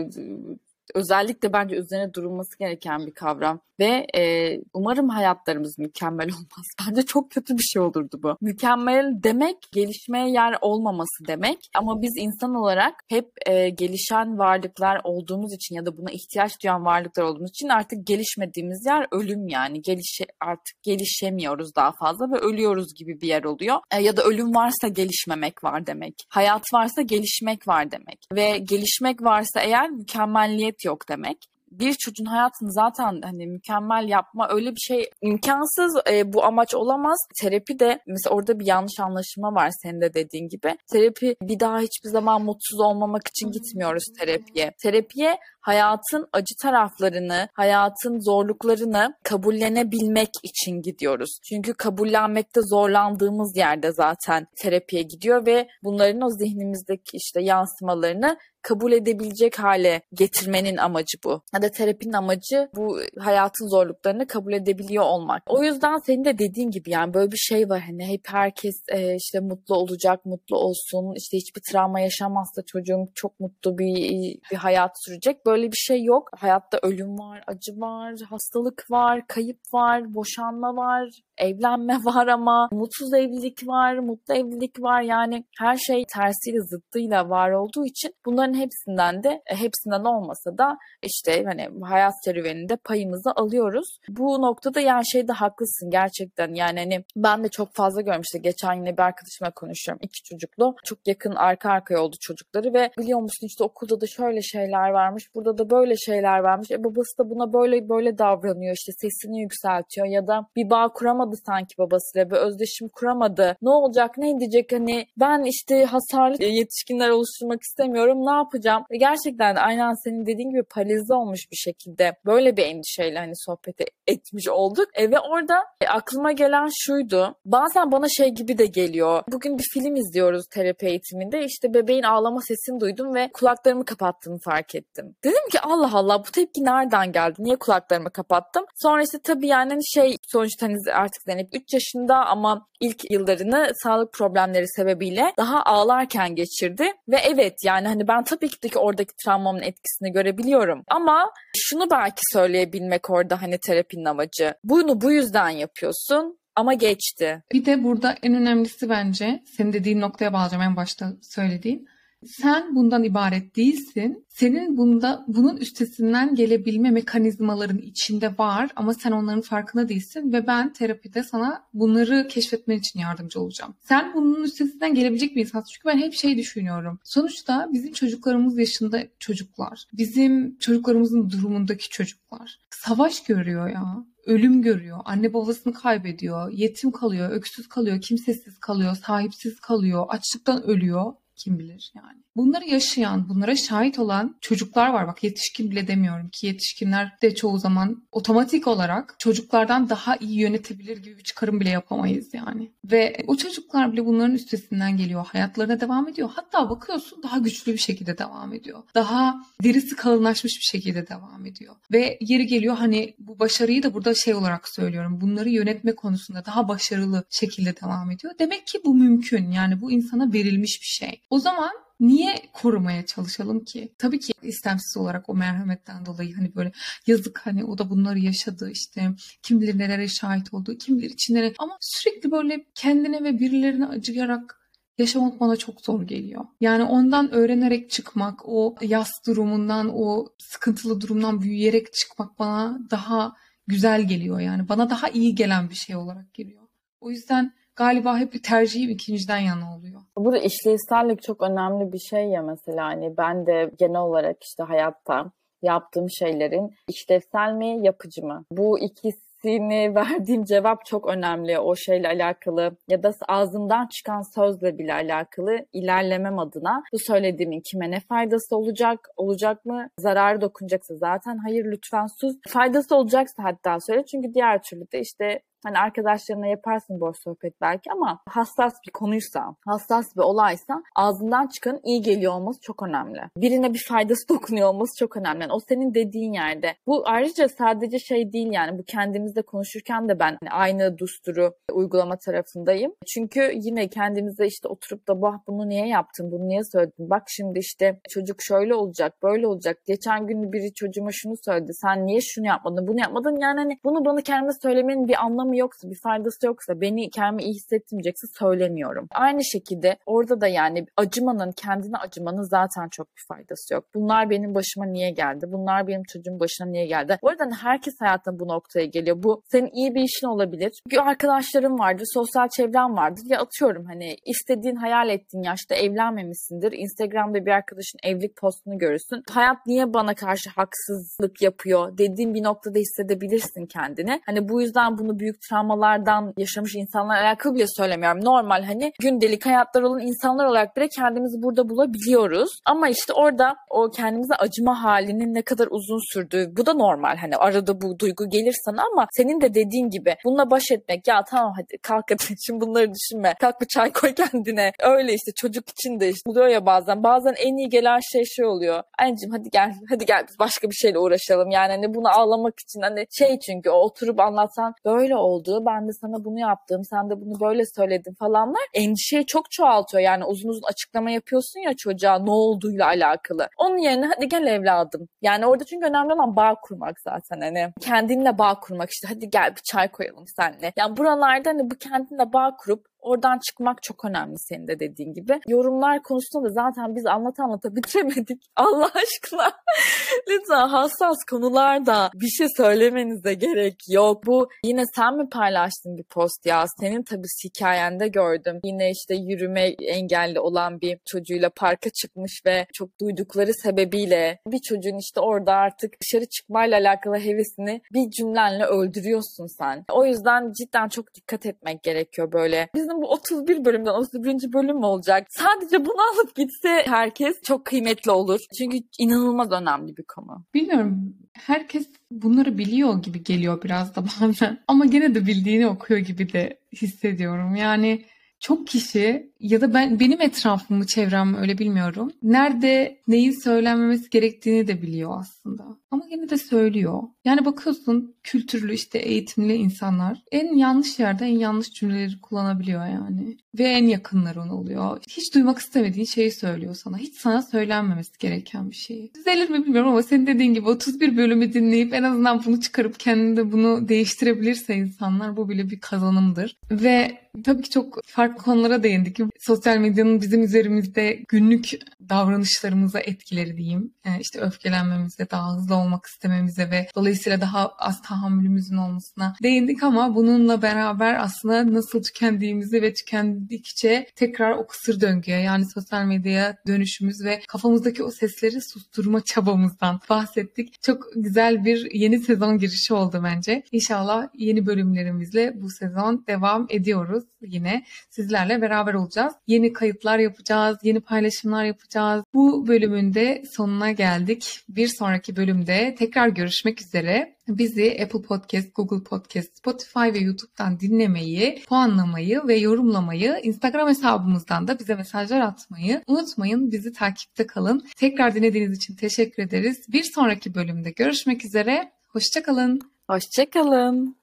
özellikle bence üzerine durulması gereken bir kavram. Ve e, umarım hayatlarımız mükemmel olmaz. Bence çok kötü bir şey olurdu bu. Mükemmel demek gelişmeye yer olmaması demek. Ama biz insan olarak hep e, gelişen varlıklar olduğumuz için ya da buna ihtiyaç duyan varlıklar olduğumuz için artık gelişmediğimiz yer ölüm yani. Gelişe, artık gelişemiyoruz daha fazla ve ölüyoruz gibi bir yer oluyor. E, ya da ölüm varsa gelişmemek var demek. Hayat varsa gelişmek var demek. Ve gelişmek varsa eğer mükemmelliyet yok demek bir çocuğun hayatını zaten hani mükemmel yapma öyle bir şey imkansız e, bu amaç olamaz. Terapi de mesela orada bir yanlış anlaşılma var senin de dediğin gibi. Terapi bir daha hiçbir zaman mutsuz olmamak için gitmiyoruz terapiye. Terapiye hayatın acı taraflarını, hayatın zorluklarını kabullenebilmek için gidiyoruz. Çünkü kabullenmekte zorlandığımız yerde zaten terapiye gidiyor ve bunların o zihnimizdeki işte yansımalarını kabul edebilecek hale getirmenin amacı bu. Ya da terapinin amacı bu hayatın zorluklarını kabul edebiliyor olmak. O yüzden senin de dediğin gibi yani böyle bir şey var hani hep herkes e, işte mutlu olacak, mutlu olsun, işte hiçbir travma yaşamazsa çocuğum çok mutlu bir, bir hayat sürecek. Böyle bir şey yok. Hayatta ölüm var, acı var, hastalık var, kayıp var, boşanma var, evlenme var ama mutsuz evlilik var, mutlu evlilik var. Yani her şey tersiyle zıttıyla var olduğu için bunların hepsinden de e, hepsinden olmasa da işte hani hayat serüveninde payımızı alıyoruz. Bu noktada yani şeyde haklısın gerçekten. Yani hani ben de çok fazla görmüştüm. Geçen yine bir arkadaşımla konuşuyorum. iki çocuklu. Çok yakın arka arkaya oldu çocukları ve biliyor musun işte okulda da şöyle şeyler varmış. Burada da böyle şeyler varmış. E babası da buna böyle böyle davranıyor. işte sesini yükseltiyor ya da bir bağ kuramadı sanki babasıyla bir özdeşim kuramadı. Ne olacak ne edecek hani ben işte hasarlı yetişkinler oluşturmak istemiyorum ne yapacağım? Ve gerçekten aynen senin dediğin gibi paralize olmuş bir şekilde böyle bir endişeyle hani sohbeti etmiş olduk. E, ve orada e, aklıma gelen şuydu. Bazen bana şey gibi de geliyor. Bugün bir film izliyoruz terapi eğitiminde. İşte bebeğin ağlama sesini duydum ve kulaklarımı kapattığımı fark ettim. Dedim ki Allah Allah bu tepki nereden geldi? Niye kulaklarımı kapattım? Sonra işte tabii yani hani şey sonuçta hani artık Zeynep 3 yaşında ama ilk yıllarını sağlık problemleri sebebiyle daha ağlarken geçirdi. Ve evet yani hani ben tabii ki oradaki travmamın etkisini görebiliyorum. Ama şunu belki söyleyebilmek orada hani terapinin amacı. Bunu bu yüzden yapıyorsun ama geçti. Bir de burada en önemlisi bence senin dediğin noktaya bağlayacağım en başta söylediğin sen bundan ibaret değilsin. Senin bunda bunun üstesinden gelebilme mekanizmaların içinde var ama sen onların farkında değilsin ve ben terapide sana bunları keşfetmen için yardımcı olacağım. Sen bunun üstesinden gelebilecek bir insansın. Çünkü ben hep şey düşünüyorum. Sonuçta bizim çocuklarımız yaşında çocuklar. Bizim çocuklarımızın durumundaki çocuklar. Savaş görüyor ya ölüm görüyor, anne babasını kaybediyor, yetim kalıyor, öksüz kalıyor, kimsesiz kalıyor, sahipsiz kalıyor, açlıktan ölüyor kim bilir yani. Bunları yaşayan, bunlara şahit olan çocuklar var. Bak yetişkin bile demiyorum ki yetişkinler de çoğu zaman otomatik olarak çocuklardan daha iyi yönetebilir gibi bir çıkarım bile yapamayız yani. Ve o çocuklar bile bunların üstesinden geliyor. Hayatlarına devam ediyor. Hatta bakıyorsun daha güçlü bir şekilde devam ediyor. Daha derisi kalınlaşmış bir şekilde devam ediyor. Ve yeri geliyor hani bu başarıyı da burada şey olarak söylüyorum. Bunları yönetme konusunda daha başarılı şekilde devam ediyor. Demek ki bu mümkün. Yani bu insana verilmiş bir şey. O zaman niye korumaya çalışalım ki? Tabii ki istemsiz olarak o merhametten dolayı hani böyle yazık hani o da bunları yaşadı işte kim bilir nelere şahit oldu kim bilir içinde ama sürekli böyle kendine ve birilerine acıyarak yaşamak bana çok zor geliyor. Yani ondan öğrenerek çıkmak, o yas durumundan, o sıkıntılı durumdan büyüyerek çıkmak bana daha güzel geliyor yani. Bana daha iyi gelen bir şey olarak geliyor. O yüzden galiba hep bir tercihim ikinciden yana oluyor. Burada işlevsellik çok önemli bir şey ya mesela hani ben de genel olarak işte hayatta yaptığım şeylerin işlevsel mi yapıcı mı? Bu ikisini verdiğim cevap çok önemli o şeyle alakalı ya da ağzımdan çıkan sözle bile alakalı ilerlemem adına bu söylediğimin kime ne faydası olacak olacak mı zararı dokunacaksa zaten hayır lütfen sus faydası olacaksa hatta söyle çünkü diğer türlü de işte Hani arkadaşlarına yaparsın boş sohbet belki ama hassas bir konuysa, hassas bir olaysa ağzından çıkan iyi geliyor olması çok önemli. Birine bir faydası dokunuyor olması çok önemli. Yani o senin dediğin yerde. Bu ayrıca sadece şey değil yani bu kendimizle konuşurken de ben aynı dusturu uygulama tarafındayım. Çünkü yine kendimize işte oturup da bah bunu niye yaptın, bunu niye söyledin? Bak şimdi işte çocuk şöyle olacak, böyle olacak. Geçen gün biri çocuğuma şunu söyledi. Sen niye şunu yapmadın, bunu yapmadın? Yani hani bunu bana kendime söylemenin bir anlamı anlamı yoksa, bir faydası yoksa, beni kendimi iyi hissettirmeyecekse söylemiyorum. Aynı şekilde orada da yani acımanın, kendine acımanın zaten çok bir faydası yok. Bunlar benim başıma niye geldi? Bunlar benim çocuğum başına niye geldi? O yüzden herkes hayatında bu noktaya geliyor. Bu senin iyi bir işin olabilir. Bir arkadaşlarım vardır, sosyal çevrem vardır. Ya atıyorum hani istediğin, hayal ettiğin yaşta evlenmemişsindir. Instagram'da bir arkadaşın evlilik postunu görürsün. Hayat niye bana karşı haksızlık yapıyor dediğin bir noktada hissedebilirsin kendini. Hani bu yüzden bunu büyük travmalardan yaşamış insanlar alakalı bile söylemiyorum. Normal hani gündelik hayatlar olan insanlar olarak bile kendimizi burada bulabiliyoruz. Ama işte orada o kendimize acıma halinin ne kadar uzun sürdüğü bu da normal. Hani arada bu duygu gelir sana ama senin de dediğin gibi bununla baş etmek ya tamam hadi kalk hadi şimdi bunları düşünme. Kalk bir çay koy kendine. Öyle işte çocuk için de işte oluyor ya bazen. Bazen en iyi gelen şey şey oluyor. Anneciğim hadi gel hadi gel biz başka bir şeyle uğraşalım. Yani hani bunu ağlamak için hani şey çünkü oturup anlatsan böyle oldu oldu. Ben de sana bunu yaptım. Sen de bunu böyle söyledin falanlar. Endişeyi çok çoğaltıyor. Yani uzun uzun açıklama yapıyorsun ya çocuğa ne olduğuyla alakalı. Onun yerine hadi gel evladım. Yani orada çünkü önemli olan bağ kurmak zaten hani. Kendinle bağ kurmak işte hadi gel bir çay koyalım seninle. Yani buralarda hani bu kendinle bağ kurup Oradan çıkmak çok önemli senin de dediğin gibi. Yorumlar konusunda da zaten biz anlat anlata bitiremedik. Allah aşkına lütfen hassas konularda bir şey söylemenize gerek yok. Bu yine sen mi paylaştın bir post ya? Senin tabii hikayende gördüm. Yine işte yürüme engelli olan bir çocuğuyla parka çıkmış ve çok duydukları sebebiyle bir çocuğun işte orada artık dışarı çıkmayla alakalı hevesini bir cümlenle öldürüyorsun sen. O yüzden cidden çok dikkat etmek gerekiyor böyle. Biz bizim bu 31 bölümden 31. bölüm olacak? Sadece bunu alıp gitse herkes çok kıymetli olur. Çünkü inanılmaz önemli bir konu. Bilmiyorum. Herkes bunları biliyor gibi geliyor biraz da bazen. Ama gene de bildiğini okuyor gibi de hissediyorum. Yani çok kişi ya da ben benim etrafımı, çevrem öyle bilmiyorum. Nerede neyin söylenmemesi gerektiğini de biliyor aslında. Ama yine de söylüyor. Yani bakıyorsun kültürlü işte eğitimli insanlar en yanlış yerde en yanlış cümleleri kullanabiliyor yani. Ve en yakınları ona oluyor. Hiç duymak istemediğin şeyi söylüyor sana. Hiç sana söylenmemesi gereken bir şeyi. Düzelir mi bilmiyorum ama senin dediğin gibi 31 bölümü dinleyip en azından bunu çıkarıp kendinde bunu değiştirebilirse insanlar bu bile bir kazanımdır. Ve tabii ki çok farklı konulara değindik. Sosyal medyanın bizim üzerimizde günlük davranışlarımıza etkileri diyeyim. E, işte öfkelenmemize, daha hızlı olmak istememize ve dolayısıyla daha az tahammülümüzün olmasına değindik ama bununla beraber aslında nasıl tükendiğimizi ve tükendikçe tekrar o kısır döngüye yani sosyal medyaya dönüşümüz ve kafamızdaki o sesleri susturma çabamızdan bahsettik. Çok güzel bir yeni sezon girişi oldu bence. İnşallah yeni bölümlerimizle bu sezon devam ediyoruz yine. Sizlerle beraber olacağız. Yeni kayıtlar yapacağız, yeni paylaşımlar yapacağız. Bu bölümün de sonuna geldik. Bir sonraki bölümde tekrar görüşmek üzere. Bizi Apple Podcast, Google Podcast, Spotify ve YouTube'dan dinlemeyi, puanlamayı ve yorumlamayı, Instagram hesabımızdan da bize mesajlar atmayı unutmayın. Bizi takipte kalın. Tekrar dinlediğiniz için teşekkür ederiz. Bir sonraki bölümde görüşmek üzere. Hoşçakalın. Hoşçakalın.